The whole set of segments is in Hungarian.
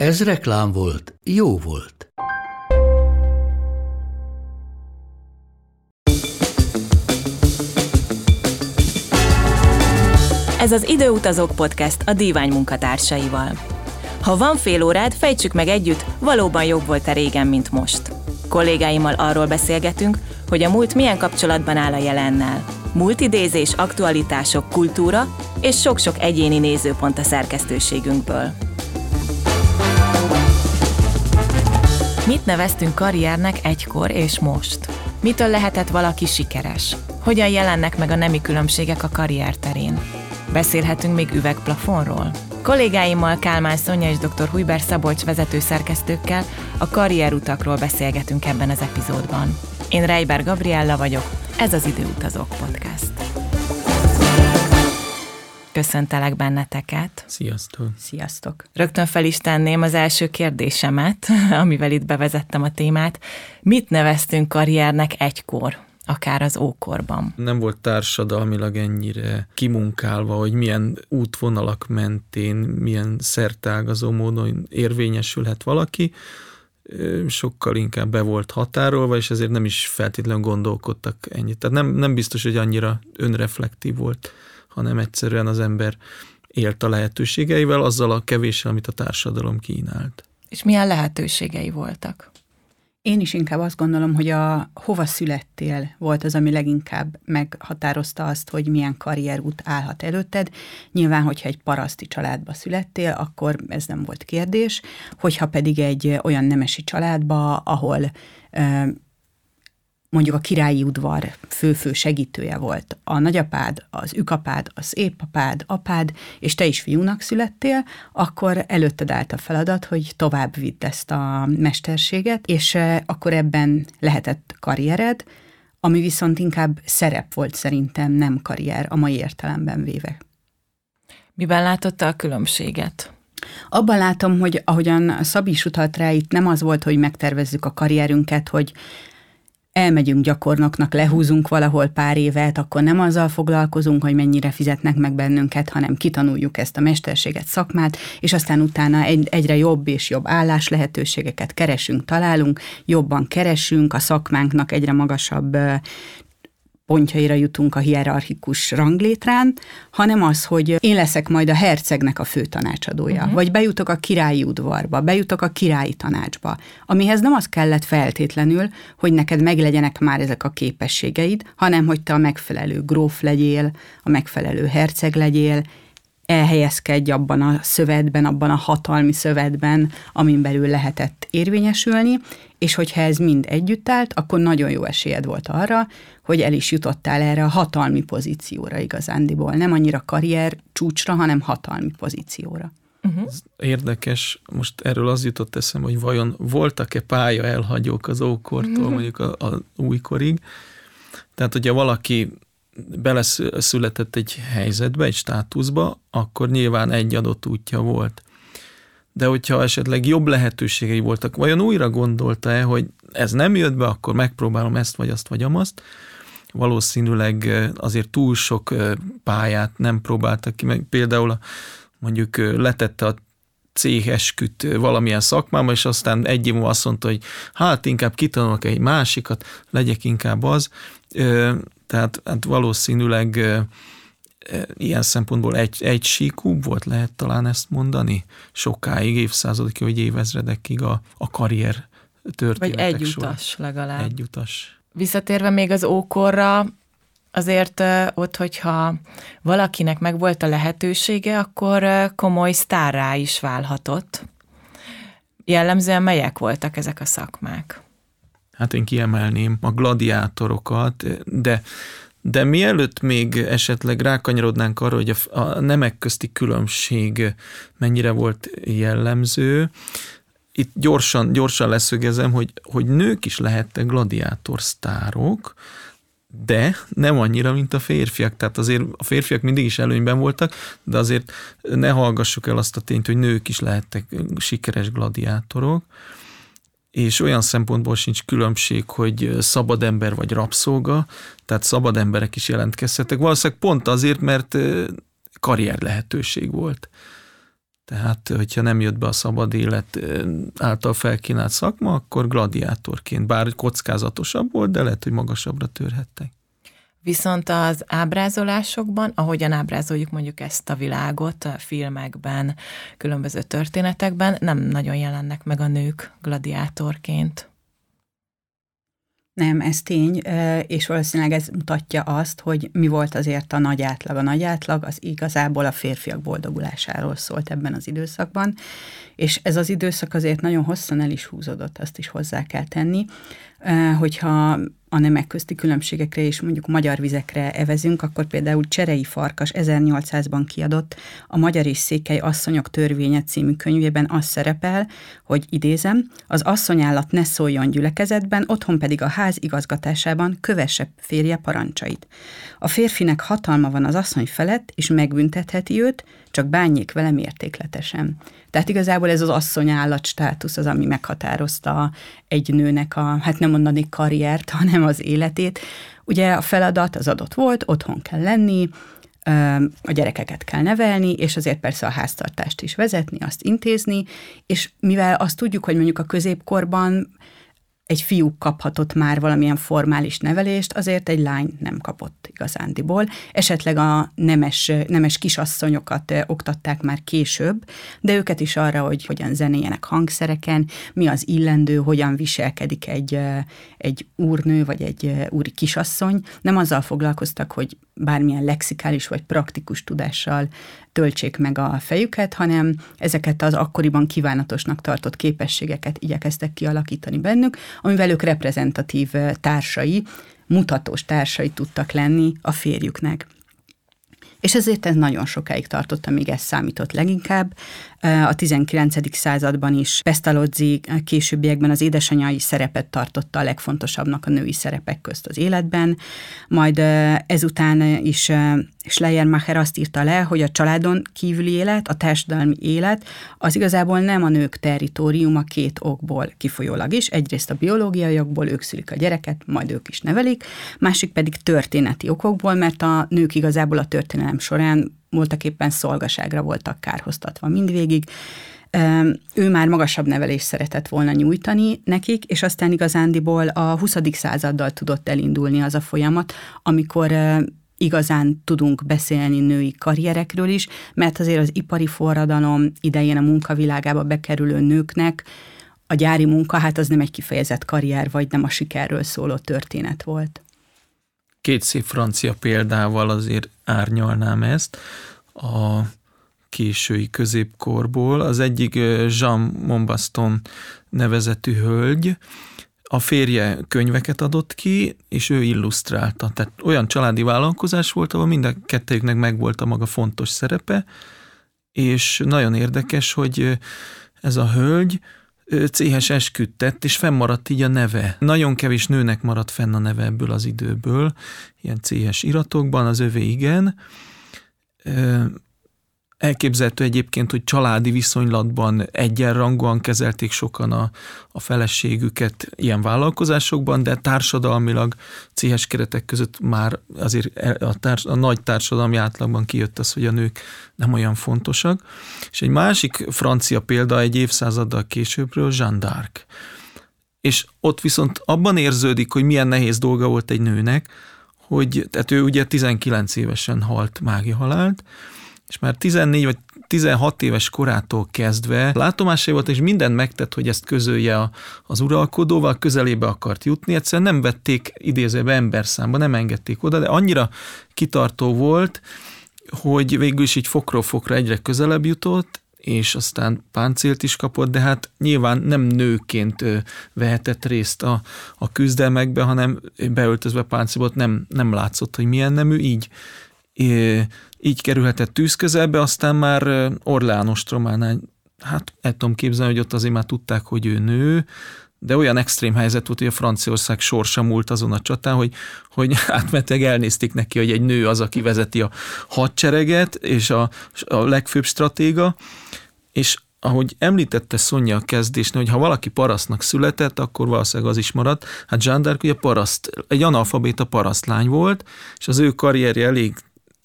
Ez reklám volt, jó volt. Ez az Időutazók Podcast a Dívány munkatársaival. Ha van fél órád, fejtsük meg együtt, valóban jobb volt-e régen, mint most. Kollégáimmal arról beszélgetünk, hogy a múlt milyen kapcsolatban áll a jelennel. Múltidézés, aktualitások, kultúra és sok-sok egyéni nézőpont a szerkesztőségünkből. Mit neveztünk karriernek egykor és most? Mitől lehetett valaki sikeres? Hogyan jelennek meg a nemi különbségek a karrier terén? Beszélhetünk még üvegplafonról? Kollégáimmal Kálmán Szonya és dr. Hujber Szabolcs vezető szerkesztőkkel a karrierutakról beszélgetünk ebben az epizódban. Én Reiber Gabriella vagyok, ez az Időutazók Podcast. Köszöntelek benneteket. Sziasztok! Sziasztok! Rögtön fel is tenném az első kérdésemet, amivel itt bevezettem a témát. Mit neveztünk karriernek egykor? akár az ókorban. Nem volt társadalmilag ennyire kimunkálva, hogy milyen útvonalak mentén, milyen szertágazó módon érvényesülhet valaki, sokkal inkább be volt határolva, és ezért nem is feltétlenül gondolkodtak ennyit. Tehát nem, nem biztos, hogy annyira önreflektív volt, hanem egyszerűen az ember élt a lehetőségeivel, azzal a kevéssel, amit a társadalom kínált. És milyen lehetőségei voltak? Én is inkább azt gondolom, hogy a hova születtél volt az, ami leginkább meghatározta azt, hogy milyen karrierút állhat előtted. Nyilván, hogyha egy paraszti családba születtél, akkor ez nem volt kérdés. Hogyha pedig egy olyan nemesi családba, ahol mondjuk a királyi udvar fő-fő segítője volt a nagyapád, az ükapád, az épapád, apád, és te is fiúnak születtél, akkor előtted állt a feladat, hogy tovább vidd ezt a mesterséget, és eh, akkor ebben lehetett karriered, ami viszont inkább szerep volt szerintem, nem karrier a mai értelemben véve. Miben látotta a különbséget? Abban látom, hogy ahogyan Szabi is utalt rá, itt nem az volt, hogy megtervezzük a karrierünket, hogy elmegyünk gyakornoknak, lehúzunk valahol pár évet, akkor nem azzal foglalkozunk, hogy mennyire fizetnek meg bennünket, hanem kitanuljuk ezt a mesterséget, szakmát, és aztán utána egy, egyre jobb és jobb állás lehetőségeket keresünk, találunk, jobban keresünk, a szakmánknak egyre magasabb pontjaira jutunk a hierarchikus ranglétrán, hanem az, hogy én leszek majd a hercegnek a fő tanácsadója, uh-huh. vagy bejutok a királyi udvarba, bejutok a királyi tanácsba, amihez nem az kellett feltétlenül, hogy neked meglegyenek már ezek a képességeid, hanem hogy te a megfelelő gróf legyél, a megfelelő herceg legyél, elhelyezkedj abban a szövetben, abban a hatalmi szövetben, amin belül lehetett érvényesülni, és hogyha ez mind együtt állt, akkor nagyon jó esélyed volt arra, hogy el is jutottál erre a hatalmi pozícióra igazándiból. Nem annyira karrier csúcsra, hanem hatalmi pozícióra. Uh-huh. Ez érdekes, most erről az jutott eszem, hogy vajon voltak-e pálya elhagyók az ókortól, uh-huh. mondjuk a, a újkorig. Tehát, hogyha valaki beleszületett egy helyzetbe, egy státuszba, akkor nyilván egy adott útja volt. De hogyha esetleg jobb lehetőségei voltak, vajon újra gondolta-e, hogy ez nem jött be, akkor megpróbálom ezt, vagy azt, vagy amazt, valószínűleg azért túl sok pályát nem próbáltak ki, meg például mondjuk letette a cégesküt valamilyen szakmába, és aztán egy év azt mondta, hogy hát inkább kitanulok egy másikat, legyek inkább az. Tehát hát valószínűleg ilyen szempontból egy, egy síkúbb volt, lehet talán ezt mondani, sokáig, évszázadokig, vagy évezredekig a, a karrier történetek Vagy egy utas legalább. Egy utas. Visszatérve még az ókorra, azért ott, hogyha valakinek meg volt a lehetősége, akkor komoly sztárrá is válhatott. Jellemzően melyek voltak ezek a szakmák? Hát én kiemelném a gladiátorokat, de de mielőtt még esetleg rákanyarodnánk arra, hogy a, a nemek közti különbség mennyire volt jellemző, itt gyorsan, gyorsan leszögezem, hogy, hogy nők is lehettek gladiátor sztárok, de nem annyira, mint a férfiak. Tehát azért a férfiak mindig is előnyben voltak, de azért ne hallgassuk el azt a tényt, hogy nők is lehettek sikeres gladiátorok, és olyan szempontból sincs különbség, hogy szabad ember vagy rabszolga, tehát szabad emberek is jelentkezhettek. Valószínűleg pont azért, mert karrier lehetőség volt. Tehát, hogyha nem jött be a szabad élet által felkínált szakma, akkor gladiátorként, bár kockázatosabb volt, de lehet, hogy magasabbra törhettek. Viszont az ábrázolásokban, ahogyan ábrázoljuk mondjuk ezt a világot a filmekben, különböző történetekben, nem nagyon jelennek meg a nők gladiátorként. Nem, ez tény, és valószínűleg ez mutatja azt, hogy mi volt azért a nagy átlag. A nagy átlag az igazából a férfiak boldogulásáról szólt ebben az időszakban, és ez az időszak azért nagyon hosszan el is húzódott, azt is hozzá kell tenni, hogyha a nemek közti különbségekre és mondjuk magyar vizekre evezünk, akkor például Cserei Farkas 1800-ban kiadott a Magyar és Székely Asszonyok Törvénye című könyvében az szerepel, hogy idézem, az asszonyállat ne szóljon gyülekezetben, otthon pedig a ház igazgatásában kövesse férje parancsait. A férfinek hatalma van az asszony felett, és megbüntetheti őt, csak bánjék vele mértékletesen. Tehát igazából ez az asszony állat státusz az, ami meghatározta egy nőnek a, hát nem mondani karriert, hanem az életét. Ugye a feladat az adott volt, otthon kell lenni, a gyerekeket kell nevelni, és azért persze a háztartást is vezetni, azt intézni, és mivel azt tudjuk, hogy mondjuk a középkorban egy fiú kaphatott már valamilyen formális nevelést, azért egy lány nem kapott igazándiból. Esetleg a nemes, nemes kisasszonyokat oktatták már később, de őket is arra, hogy hogyan zenéjenek hangszereken, mi az illendő, hogyan viselkedik egy, egy úrnő vagy egy úri kisasszony. Nem azzal foglalkoztak, hogy bármilyen lexikális vagy praktikus tudással töltsék meg a fejüket, hanem ezeket az akkoriban kívánatosnak tartott képességeket igyekeztek kialakítani bennük, amivel ők reprezentatív társai, mutatós társai tudtak lenni a férjüknek. És ezért ez nagyon sokáig tartott, amíg ez számított leginkább. A 19. században is Pestalozzi későbbiekben az édesanyai szerepet tartotta a legfontosabbnak a női szerepek közt az életben, majd ezután is Schleiermacher azt írta le, hogy a családon kívüli élet, a társadalmi élet az igazából nem a nők a két okból kifolyólag is. Egyrészt a biológiai okból ők szülik a gyereket, majd ők is nevelik, másik pedig történeti okokból, mert a nők igazából a történelem során voltak éppen szolgaságra voltak kárhoztatva mindvégig. Ő már magasabb nevelést szeretett volna nyújtani nekik, és aztán igazándiból a 20. századdal tudott elindulni az a folyamat, amikor igazán tudunk beszélni női karrierekről is, mert azért az ipari forradalom idején a munkavilágába bekerülő nőknek a gyári munka, hát az nem egy kifejezett karrier, vagy nem a sikerről szóló történet volt. Két szép francia példával azért árnyalnám ezt a késői középkorból. Az egyik Jean Montbaston nevezetű hölgy, a férje könyveket adott ki, és ő illusztrálta. Tehát olyan családi vállalkozás volt, ahol mind a kettőjüknek megvolt a maga fontos szerepe, és nagyon érdekes, hogy ez a hölgy céhes esküdt és fennmaradt így a neve. Nagyon kevés nőnek maradt fenn a neve ebből az időből, ilyen céhes iratokban, az övé igen, Elképzelhető egyébként, hogy családi viszonylatban egyenrangúan kezelték sokan a, a feleségüket ilyen vállalkozásokban, de társadalmilag céhes keretek között már azért a, társ, a nagy társadalmi átlagban kijött az, hogy a nők nem olyan fontosak. És egy másik francia példa egy évszázaddal későbbről Jeanne d'Arc. És ott viszont abban érződik, hogy milyen nehéz dolga volt egy nőnek, hogy tehát ő ugye 19 évesen halt mági halált, és már 14 vagy 16 éves korától kezdve látomásai volt, és mindent megtett, hogy ezt közölje az uralkodóval, közelébe akart jutni, egyszerűen nem vették idézőbe emberszámba, nem engedték oda, de annyira kitartó volt, hogy végül is így fokról fokra egyre közelebb jutott, és aztán páncélt is kapott, de hát nyilván nem nőként vehetett részt a, a küzdelmekbe, hanem beöltözve páncélbot nem, nem látszott, hogy milyen nemű, így így kerülhetett tűz közelbe, aztán már Orleános trománál hát el tudom képzelni, hogy ott azért már tudták, hogy ő nő, de olyan extrém helyzet volt, hogy a Franciaország sorsa múlt azon a csatán, hogy, hogy átmentek elnézték neki, hogy egy nő az, aki vezeti a hadsereget, és a, a legfőbb stratéga, és ahogy említette Szonya a kezdésnél, hogy ha valaki parasztnak született, akkor valószínűleg az is maradt. Hát Jean d'Arc ugye paraszt, egy analfabéta parasztlány volt, és az ő karrierje elég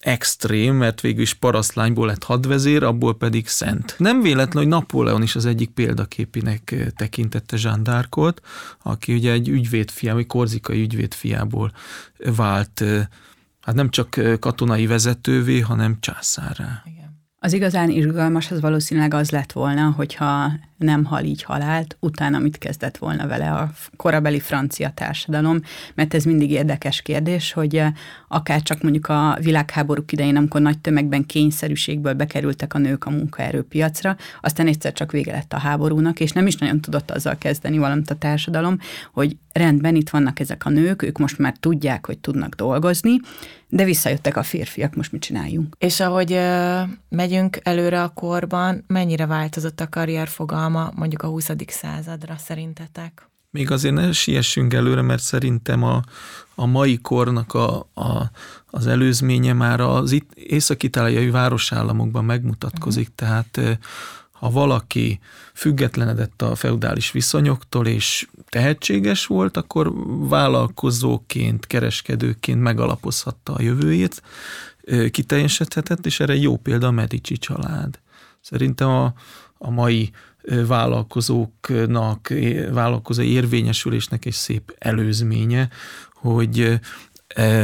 extrém, mert végül is parasztlányból lett hadvezér, abból pedig szent. Nem véletlen, hogy Napóleon is az egyik példaképinek tekintette Jean d'Arcot, aki ugye egy ügyvédfia, vagy korzikai ügyvédfiából vált, hát nem csak katonai vezetővé, hanem császárrá. Az igazán izgalmas az valószínűleg az lett volna, hogyha nem hal így halált, utána mit kezdett volna vele a korabeli francia társadalom, mert ez mindig érdekes kérdés, hogy eh, akár csak mondjuk a világháborúk idején, amikor nagy tömegben kényszerűségből bekerültek a nők a munkaerőpiacra, aztán egyszer csak vége lett a háborúnak, és nem is nagyon tudott azzal kezdeni valamit a társadalom, hogy rendben, itt vannak ezek a nők, ők most már tudják, hogy tudnak dolgozni, de visszajöttek a férfiak, most mit csináljunk? És ahogy ö, megyünk előre a korban, mennyire változott a karrierfogalma mondjuk a 20. századra szerintetek? Még azért ne siessünk előre, mert szerintem a, a mai kornak a, a, az előzménye már az itt észak-itáliai városállamokban megmutatkozik, uh-huh. tehát ha valaki függetlenedett a feudális viszonyoktól, és tehetséges volt, akkor vállalkozóként, kereskedőként megalapozhatta a jövőjét, kiteljesedhetett, és erre jó példa a Medici család. Szerintem a, a mai vállalkozóknak, vállalkozói érvényesülésnek egy szép előzménye, hogy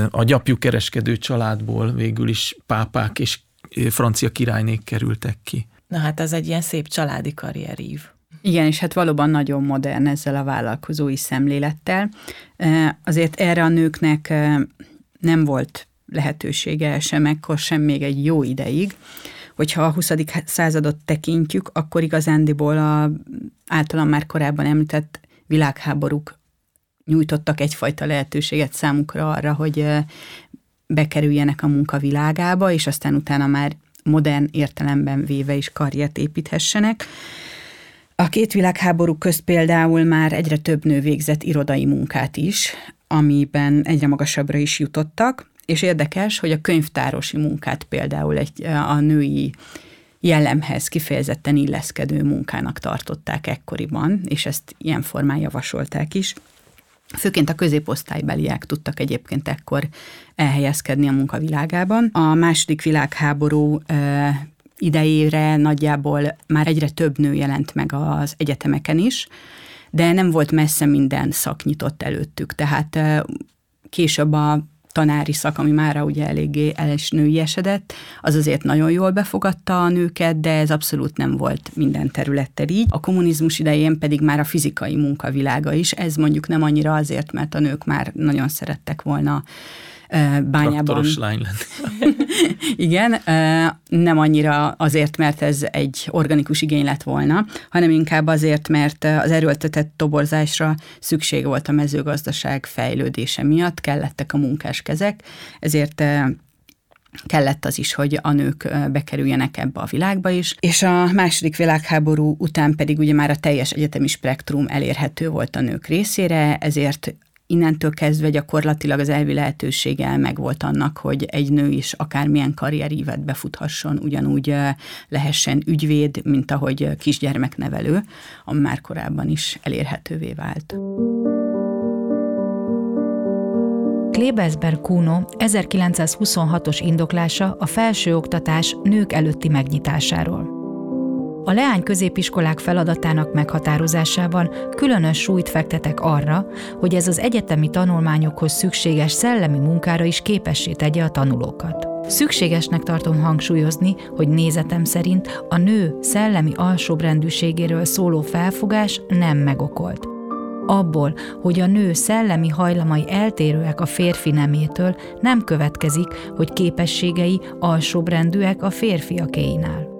a gyapjú kereskedő családból végül is pápák és francia királynék kerültek ki. Na hát ez egy ilyen szép családi karrierív. Igen, és hát valóban nagyon modern ezzel a vállalkozói szemlélettel. Azért erre a nőknek nem volt lehetősége sem ekkor, sem még egy jó ideig. Hogyha a 20. századot tekintjük, akkor igazándiból a általam már korábban említett világháborúk nyújtottak egyfajta lehetőséget számukra arra, hogy bekerüljenek a munkavilágába, és aztán utána már modern értelemben véve is karriert építhessenek. A két világháború közt például már egyre több nő végzett irodai munkát is, amiben egyre magasabbra is jutottak, és érdekes, hogy a könyvtárosi munkát például egy, a női jellemhez kifejezetten illeszkedő munkának tartották ekkoriban, és ezt ilyen formán javasolták is. Főként a középosztálybeliek tudtak egyébként ekkor elhelyezkedni a munkavilágában. A második világháború idejére nagyjából már egyre több nő jelent meg az egyetemeken is, de nem volt messze minden szak nyitott előttük. Tehát később a tanári szak, ami már ugye eléggé el is esedett, az azért nagyon jól befogadta a nőket, de ez abszolút nem volt minden területtel így. A kommunizmus idején pedig már a fizikai munkavilága is, ez mondjuk nem annyira azért, mert a nők már nagyon szerettek volna bányában. Traktoros lány lenni. Igen, nem annyira azért, mert ez egy organikus igény lett volna, hanem inkább azért, mert az erőltetett toborzásra szükség volt a mezőgazdaság fejlődése miatt, kellettek a munkáskezek, ezért kellett az is, hogy a nők bekerüljenek ebbe a világba is, és a második világháború után pedig ugye már a teljes egyetemi spektrum elérhető volt a nők részére, ezért innentől kezdve gyakorlatilag az elvi lehetősége meg volt annak, hogy egy nő is akármilyen karrierívet befuthasson, ugyanúgy lehessen ügyvéd, mint ahogy kisgyermeknevelő, ami már korábban is elérhetővé vált. Klebesberg Kuno 1926-os indoklása a felsőoktatás nők előtti megnyitásáról. A leány középiskolák feladatának meghatározásában különös súlyt fektetek arra, hogy ez az egyetemi tanulmányokhoz szükséges szellemi munkára is képessé tegye a tanulókat. Szükségesnek tartom hangsúlyozni, hogy nézetem szerint a nő szellemi alsóbrendűségéről szóló felfogás nem megokolt. Abból, hogy a nő szellemi hajlamai eltérőek a férfi nemétől, nem következik, hogy képességei alsóbrendűek a férfiakéinál.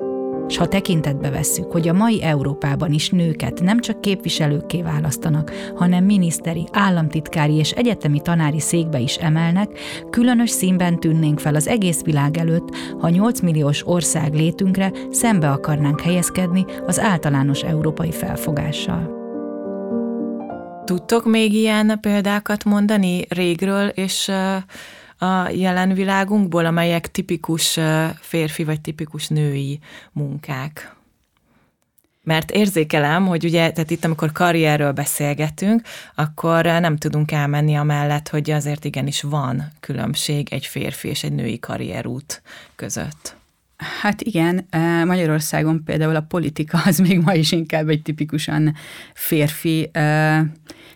S ha tekintetbe vesszük, hogy a mai Európában is nőket nem csak képviselőkké választanak, hanem miniszteri, államtitkári és egyetemi tanári székbe is emelnek, különös színben tűnnénk fel az egész világ előtt, ha 8 milliós ország létünkre szembe akarnánk helyezkedni az általános európai felfogással. Tudtok még ilyen példákat mondani régről, és a jelen világunkból, amelyek tipikus férfi vagy tipikus női munkák? Mert érzékelem, hogy ugye, tehát itt amikor karrierről beszélgetünk, akkor nem tudunk elmenni amellett, hogy azért igenis van különbség egy férfi és egy női karrierút között. Hát igen, Magyarországon például a politika az még ma is inkább egy tipikusan férfi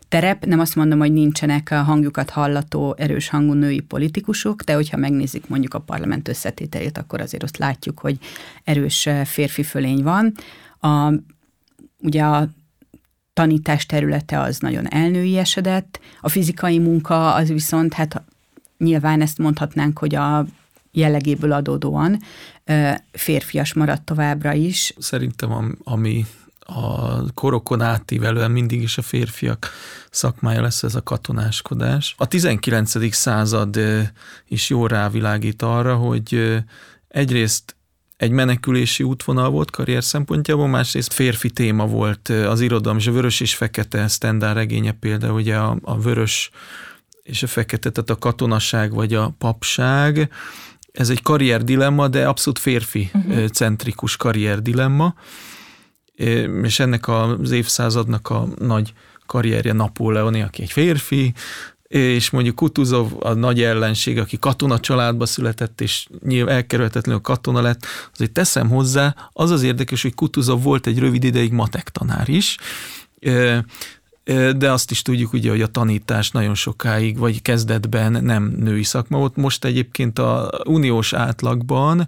terep. Nem azt mondom, hogy nincsenek a hangjukat hallató, erős hangú női politikusok, de hogyha megnézik mondjuk a parlament összetételét, akkor azért azt látjuk, hogy erős férfi fölény van. A, ugye a tanítás területe az nagyon elnői esedett, a fizikai munka az viszont, hát nyilván ezt mondhatnánk, hogy a jellegéből adódóan férfias maradt továbbra is. Szerintem ami a korokon átívelően mindig is a férfiak szakmája lesz ez a katonáskodás. A 19. század is jól rávilágít arra, hogy egyrészt egy menekülési útvonal volt karrier szempontjából, másrészt férfi téma volt az irodalom, és a vörös és fekete Stendhal regénye például, ugye a, a vörös és a fekete, tehát a katonaság vagy a papság, ez egy karrier dilemma, de abszolút férfi uh-huh. centrikus karrier dilemma, és ennek az évszázadnak a nagy karrierje Napóleoni, aki egy férfi, és mondjuk Kutuzov a nagy ellenség, aki katona családba született, és nyilván elkerülhetetlenül katona lett, azért teszem hozzá, az az érdekes, hogy Kutuzov volt egy rövid ideig matek tanár is, de azt is tudjuk ugye, hogy a tanítás nagyon sokáig, vagy kezdetben nem női szakma volt. Most egyébként a uniós átlagban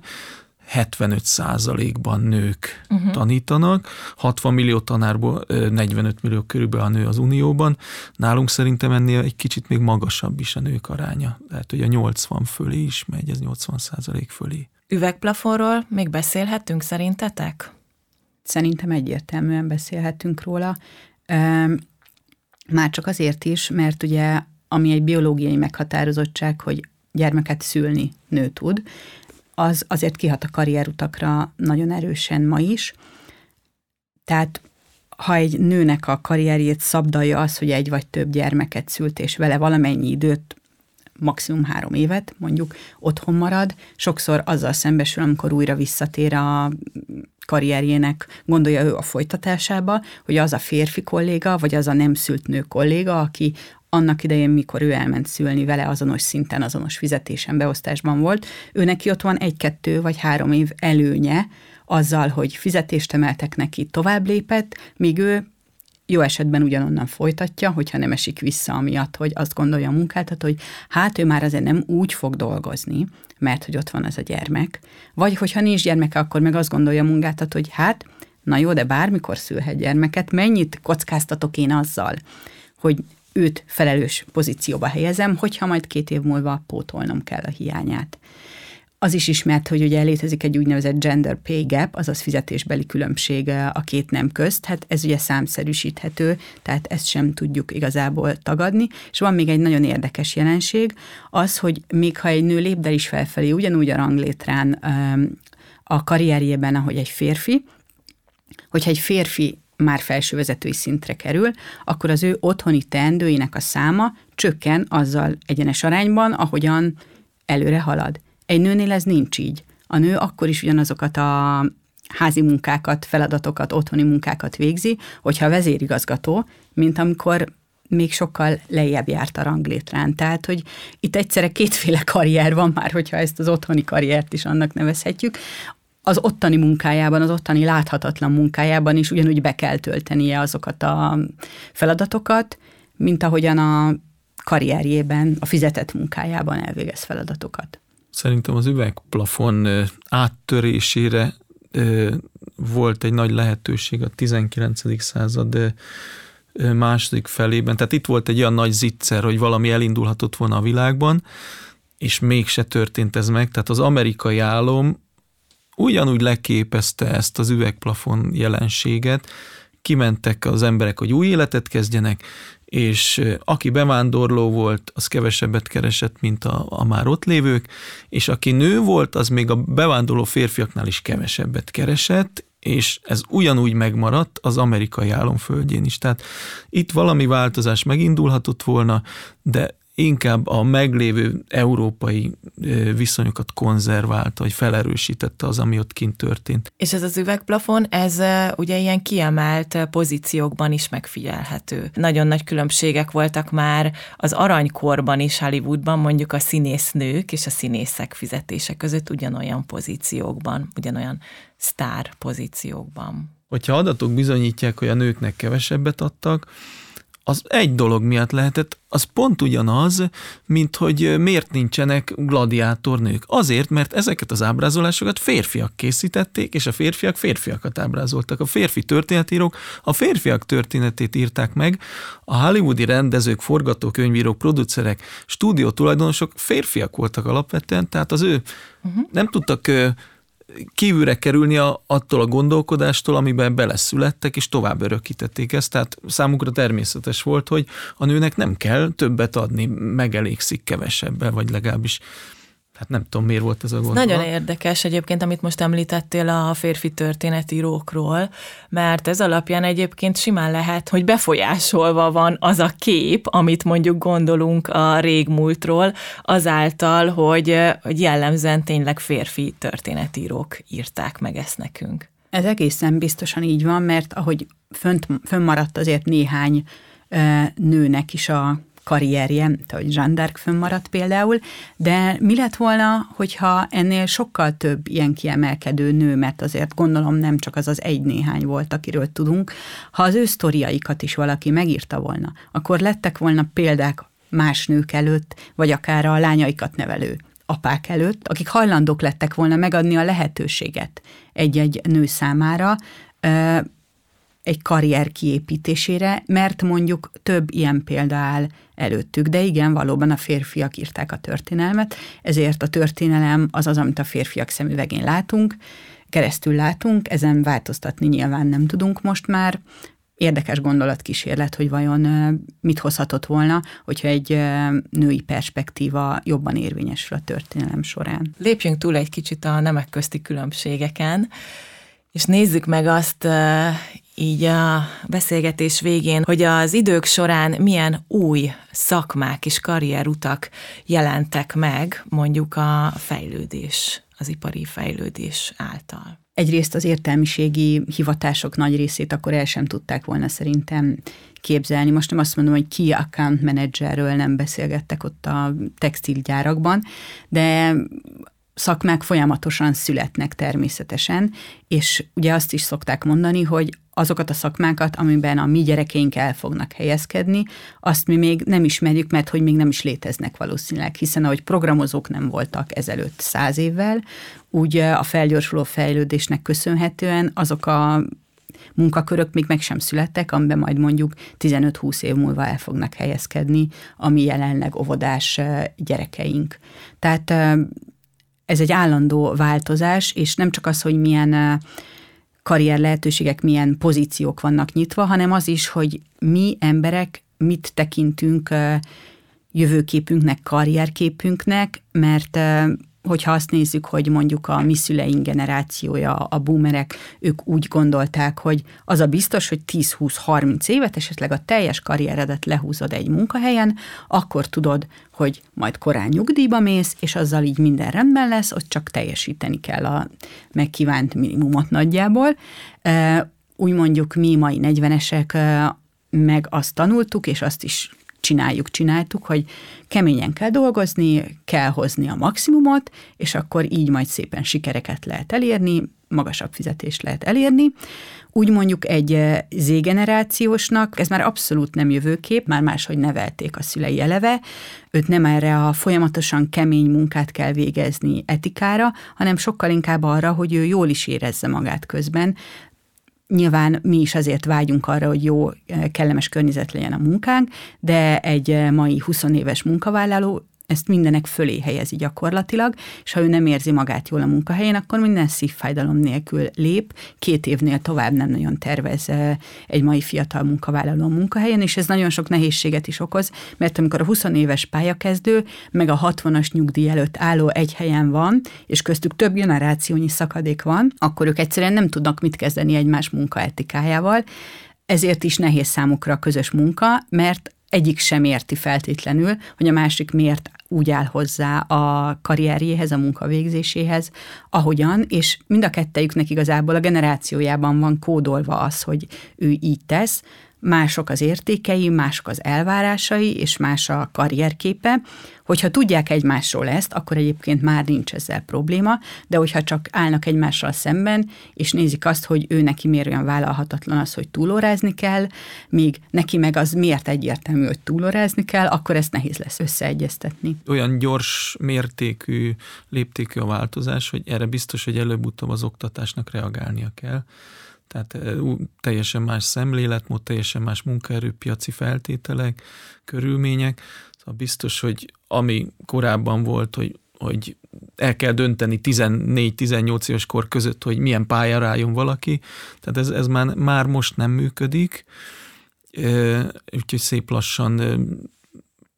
75 százalékban nők uh-huh. tanítanak, 60 millió tanárból 45 millió körülbelül a nő az Unióban, nálunk szerintem ennél egy kicsit még magasabb is a nők aránya, tehát hogy a 80 fölé is megy, ez 80 százalék fölé. Üvegplafonról még beszélhetünk szerintetek? Szerintem egyértelműen beszélhetünk róla. Már csak azért is, mert ugye ami egy biológiai meghatározottság, hogy gyermeket szülni nő tud, az azért kihat a karrierutakra nagyon erősen ma is. Tehát ha egy nőnek a karrierjét szabdalja az, hogy egy vagy több gyermeket szült, és vele valamennyi időt, maximum három évet mondjuk otthon marad, sokszor azzal szembesül, amikor újra visszatér a karrierjének, gondolja ő a folytatásába, hogy az a férfi kolléga, vagy az a nem szült nő kolléga, aki annak idején, mikor ő elment szülni vele azonos szinten, azonos fizetésen, beosztásban volt, ő neki ott van egy-kettő vagy három év előnye azzal, hogy fizetést emeltek neki, tovább lépett, míg ő jó esetben ugyanonnan folytatja, hogyha nem esik vissza amiatt, hogy azt gondolja a munkáltató, hogy hát ő már azért nem úgy fog dolgozni, mert hogy ott van az a gyermek, vagy hogyha nincs gyermeke, akkor meg azt gondolja a munkáltató, hogy hát, na jó, de bármikor szülhet gyermeket, mennyit kockáztatok én azzal, hogy őt felelős pozícióba helyezem, hogyha majd két év múlva pótolnom kell a hiányát. Az is ismert, hogy ugye létezik egy úgynevezett gender pay gap, azaz fizetésbeli különbség a két nem közt, hát ez ugye számszerűsíthető, tehát ezt sem tudjuk igazából tagadni, és van még egy nagyon érdekes jelenség, az, hogy még ha egy nő lépdel is felfelé, ugyanúgy a ranglétrán a karrierjében, ahogy egy férfi, hogyha egy férfi már felsővezetői szintre kerül, akkor az ő otthoni teendőinek a száma csökken azzal egyenes arányban, ahogyan előre halad. Egy nőnél ez nincs így. A nő akkor is ugyanazokat a házi munkákat, feladatokat, otthoni munkákat végzi, hogyha vezérigazgató, mint amikor még sokkal lejjebb járt a ranglétrán. Tehát, hogy itt egyszerre kétféle karrier van már, hogyha ezt az otthoni karriert is annak nevezhetjük az ottani munkájában, az ottani láthatatlan munkájában is ugyanúgy be kell töltenie azokat a feladatokat, mint ahogyan a karrierjében, a fizetett munkájában elvégez feladatokat. Szerintem az üvegplafon áttörésére volt egy nagy lehetőség a 19. század második felében. Tehát itt volt egy olyan nagy zicser, hogy valami elindulhatott volna a világban, és mégse történt ez meg. Tehát az amerikai álom ugyanúgy leképezte ezt az üvegplafon jelenséget, kimentek az emberek, hogy új életet kezdjenek, és aki bevándorló volt, az kevesebbet keresett, mint a, a már ott lévők, és aki nő volt, az még a bevándorló férfiaknál is kevesebbet keresett, és ez ugyanúgy megmaradt az amerikai államföldjén is. Tehát itt valami változás megindulhatott volna, de inkább a meglévő európai viszonyokat konzerválta, vagy felerősítette az, ami ott kint történt. És ez az üvegplafon, ez ugye ilyen kiemelt pozíciókban is megfigyelhető. Nagyon nagy különbségek voltak már az aranykorban is Hollywoodban, mondjuk a színésznők és a színészek fizetése között ugyanolyan pozíciókban, ugyanolyan sztár pozíciókban. Hogyha adatok bizonyítják, hogy a nőknek kevesebbet adtak, az egy dolog miatt lehetett, az pont ugyanaz, mint hogy miért nincsenek gladiátornők. Azért, mert ezeket az ábrázolásokat férfiak készítették, és a férfiak férfiakat ábrázoltak. A férfi történetírók a férfiak történetét írták meg, a hollywoodi rendezők, forgatókönyvírók, producerek, stúdió tulajdonosok férfiak voltak alapvetően, tehát az ő uh-huh. nem tudtak kívülre kerülni a, attól a gondolkodástól, amiben beleszülettek, és tovább örökítették ezt. Tehát számukra természetes volt, hogy a nőnek nem kell többet adni, megelégszik kevesebbel, vagy legalábbis Hát nem tudom, miért volt ez a gondolat. Nagyon érdekes egyébként, amit most említettél a férfi történetírókról, mert ez alapján egyébként simán lehet, hogy befolyásolva van az a kép, amit mondjuk gondolunk a régmúltról, azáltal, hogy, hogy jellemzően tényleg férfi történetírók írták meg ezt nekünk. Ez egészen biztosan így van, mert ahogy fönt, fönnmaradt azért néhány nőnek is a karrierje, hogy Jean d'Arc fönnmaradt például, de mi lett volna, hogyha ennél sokkal több ilyen kiemelkedő nő, mert azért gondolom nem csak az az egy-néhány volt, akiről tudunk, ha az ő sztoriaikat is valaki megírta volna, akkor lettek volna példák más nők előtt, vagy akár a lányaikat nevelő apák előtt, akik hajlandók lettek volna megadni a lehetőséget egy-egy nő számára, egy karrier kiépítésére, mert mondjuk több ilyen példa áll előttük. De igen, valóban a férfiak írták a történelmet, ezért a történelem az az, amit a férfiak szemüvegén látunk, keresztül látunk, ezen változtatni nyilván nem tudunk most már. Érdekes gondolatkísérlet, hogy vajon mit hozhatott volna, hogyha egy női perspektíva jobban érvényesül a történelem során. Lépjünk túl egy kicsit a nemek közti különbségeken, és nézzük meg azt így a beszélgetés végén, hogy az idők során milyen új szakmák és karrierutak jelentek meg mondjuk a fejlődés, az ipari fejlődés által. Egyrészt az értelmiségi hivatások nagy részét akkor el sem tudták volna szerintem képzelni. Most nem azt mondom, hogy ki account managerről nem beszélgettek ott a textilgyárakban, de szakmák folyamatosan születnek természetesen, és ugye azt is szokták mondani, hogy azokat a szakmákat, amiben a mi gyerekeink el fognak helyezkedni, azt mi még nem ismerjük, mert hogy még nem is léteznek valószínűleg, hiszen ahogy programozók nem voltak ezelőtt száz évvel, úgy a felgyorsuló fejlődésnek köszönhetően azok a munkakörök még meg sem születtek, amiben majd mondjuk 15-20 év múlva el fognak helyezkedni a mi jelenleg óvodás gyerekeink. Tehát ez egy állandó változás, és nem csak az, hogy milyen karrier lehetőségek, milyen pozíciók vannak nyitva, hanem az is, hogy mi emberek mit tekintünk jövőképünknek, karrierképünknek, mert hogyha azt nézzük, hogy mondjuk a mi szüleink generációja, a boomerek, ők úgy gondolták, hogy az a biztos, hogy 10-20-30 évet, esetleg a teljes karrieredet lehúzod egy munkahelyen, akkor tudod, hogy majd korán nyugdíjba mész, és azzal így minden rendben lesz, ott csak teljesíteni kell a megkívánt minimumot nagyjából. Úgy mondjuk mi mai 40-esek meg azt tanultuk, és azt is csináljuk, csináltuk, hogy keményen kell dolgozni, kell hozni a maximumot, és akkor így majd szépen sikereket lehet elérni, magasabb fizetést lehet elérni. Úgy mondjuk egy eh, Z-generációsnak, ez már abszolút nem jövőkép, már máshogy nevelték a szülei eleve, őt nem erre a folyamatosan kemény munkát kell végezni etikára, hanem sokkal inkább arra, hogy ő jól is érezze magát közben, Nyilván mi is azért vágyunk arra, hogy jó, kellemes környezet legyen a munkánk, de egy mai 20 éves munkavállaló ezt mindenek fölé helyezi gyakorlatilag, és ha ő nem érzi magát jól a munkahelyén, akkor minden szívfájdalom nélkül lép, két évnél tovább nem nagyon tervez egy mai fiatal munkavállaló munkahelyen, és ez nagyon sok nehézséget is okoz, mert amikor a 20 éves pályakezdő, meg a 60-as nyugdíj előtt álló egy helyen van, és köztük több generációnyi szakadék van, akkor ők egyszerűen nem tudnak mit kezdeni egymás munkaetikájával, ezért is nehéz számukra a közös munka, mert egyik sem érti feltétlenül, hogy a másik miért úgy áll hozzá a karrierjéhez, a munkavégzéséhez, ahogyan, és mind a kettejüknek igazából a generációjában van kódolva az, hogy ő így tesz, mások az értékei, mások az elvárásai, és más a karrierképe. Hogyha tudják egymásról ezt, akkor egyébként már nincs ezzel probléma, de hogyha csak állnak egymással szemben, és nézik azt, hogy ő neki miért olyan vállalhatatlan az, hogy túlórázni kell, míg neki meg az miért egyértelmű, hogy túlórázni kell, akkor ezt nehéz lesz összeegyeztetni. Olyan gyors mértékű, léptékű a változás, hogy erre biztos, hogy előbb-utóbb az oktatásnak reagálnia kell tehát teljesen más szemléletmód, teljesen más munkaerőpiaci feltételek, körülmények. Szóval biztos, hogy ami korábban volt, hogy, hogy el kell dönteni 14-18 éves kor között, hogy milyen pályára álljon valaki, tehát ez, ez már, már most nem működik, úgyhogy szép lassan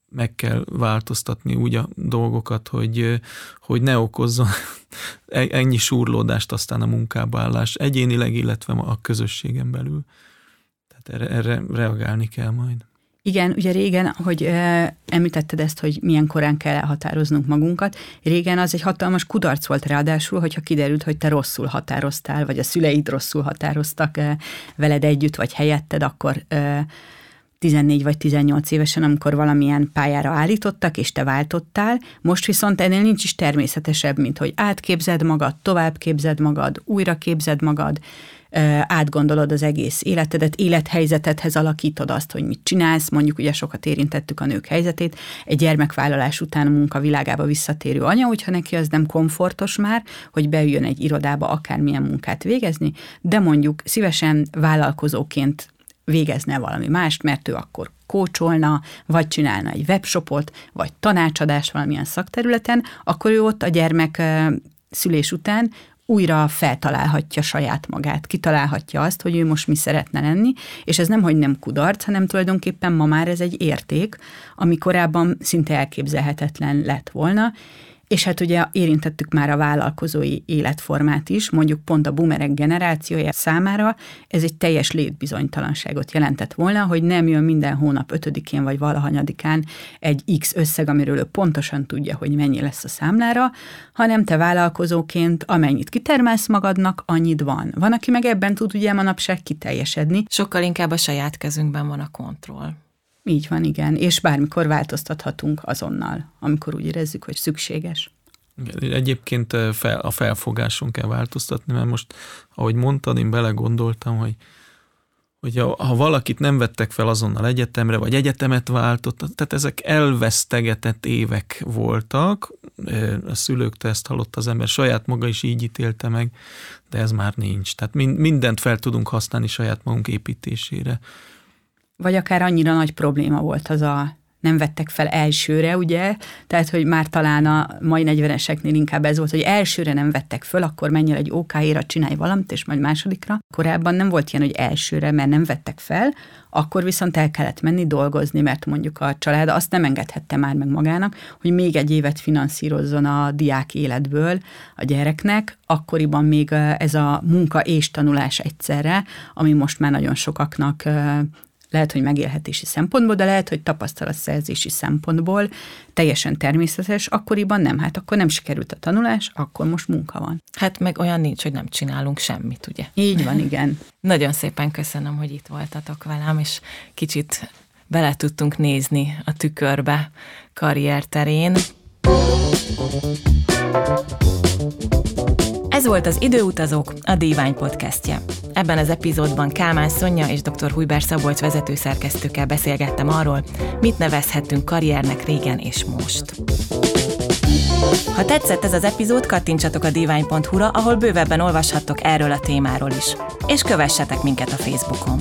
meg kell változtatni úgy a dolgokat, hogy, hogy ne okozzon e-, ennyi súrlódást aztán a munkába állás egyénileg, illetve a közösségen belül. Tehát erre, erre reagálni kell majd. Igen, ugye régen, hogy e, említetted ezt, hogy milyen korán kell elhatároznunk magunkat, régen az egy hatalmas kudarc volt ráadásul, hogyha kiderült, hogy te rosszul határoztál, vagy a szüleid rosszul határoztak e, veled együtt, vagy helyetted, akkor e, 14 vagy 18 évesen, amikor valamilyen pályára állítottak, és te váltottál, most viszont ennél nincs is természetesebb, mint hogy átképzed magad, tovább képzed magad, újra képzed magad, átgondolod az egész életedet, élethelyzetedhez alakítod azt, hogy mit csinálsz, mondjuk ugye sokat érintettük a nők helyzetét, egy gyermekvállalás után a munkavilágába visszatérő anya, hogyha neki az nem komfortos már, hogy beüljön egy irodába akármilyen munkát végezni, de mondjuk szívesen vállalkozóként végezne valami mást, mert ő akkor kócsolna, vagy csinálna egy webshopot, vagy tanácsadást valamilyen szakterületen, akkor ő ott a gyermek szülés után újra feltalálhatja saját magát, kitalálhatja azt, hogy ő most mi szeretne lenni, és ez nem, hogy nem kudarc, hanem tulajdonképpen ma már ez egy érték, ami korábban szinte elképzelhetetlen lett volna, és hát ugye érintettük már a vállalkozói életformát is, mondjuk pont a boomerek generációja számára ez egy teljes létbizonytalanságot jelentett volna, hogy nem jön minden hónap ötödikén vagy valahanyadikán egy X összeg, amiről ő pontosan tudja, hogy mennyi lesz a számlára, hanem te vállalkozóként amennyit kitermelsz magadnak, annyit van. Van, aki meg ebben tud ugye manapság kiteljesedni. Sokkal inkább a saját kezünkben van a kontroll. Így van, igen, és bármikor változtathatunk azonnal, amikor úgy érezzük, hogy szükséges. Egyébként fel, a felfogáson kell változtatni, mert most, ahogy mondtad, én belegondoltam, hogy hogy ha valakit nem vettek fel azonnal egyetemre, vagy egyetemet váltott, tehát ezek elvesztegetett évek voltak, a szülőktől ezt hallott az ember, saját maga is így ítélte meg, de ez már nincs. Tehát mindent fel tudunk használni saját magunk építésére vagy akár annyira nagy probléma volt az a nem vettek fel elsőre, ugye? Tehát, hogy már talán a mai 40-eseknél inkább ez volt, hogy elsőre nem vettek föl, akkor menj egy OK-éra, csinálj valamit, és majd másodikra. Korábban nem volt ilyen, hogy elsőre, mert nem vettek fel, akkor viszont el kellett menni dolgozni, mert mondjuk a család azt nem engedhette már meg magának, hogy még egy évet finanszírozzon a diák életből a gyereknek, akkoriban még ez a munka és tanulás egyszerre, ami most már nagyon sokaknak lehet, hogy megélhetési szempontból, de lehet, hogy tapasztalatszerzési szempontból teljesen természetes, akkoriban nem. Hát akkor nem sikerült a tanulás, akkor most munka van. Hát meg olyan nincs, hogy nem csinálunk semmit, ugye? Így van, igen. Nagyon szépen köszönöm, hogy itt voltatok velem, és kicsit bele tudtunk nézni a tükörbe karrierterén. Ez volt az Időutazók, a Divány podcastje. Ebben az epizódban Kálmán Szonya és dr. Hujber Szabolcs vezetőszerkesztőkkel beszélgettem arról, mit nevezhetünk karriernek régen és most. Ha tetszett ez az epizód, kattintsatok a divány.hu-ra, ahol bővebben olvashattok erről a témáról is. És kövessetek minket a Facebookon.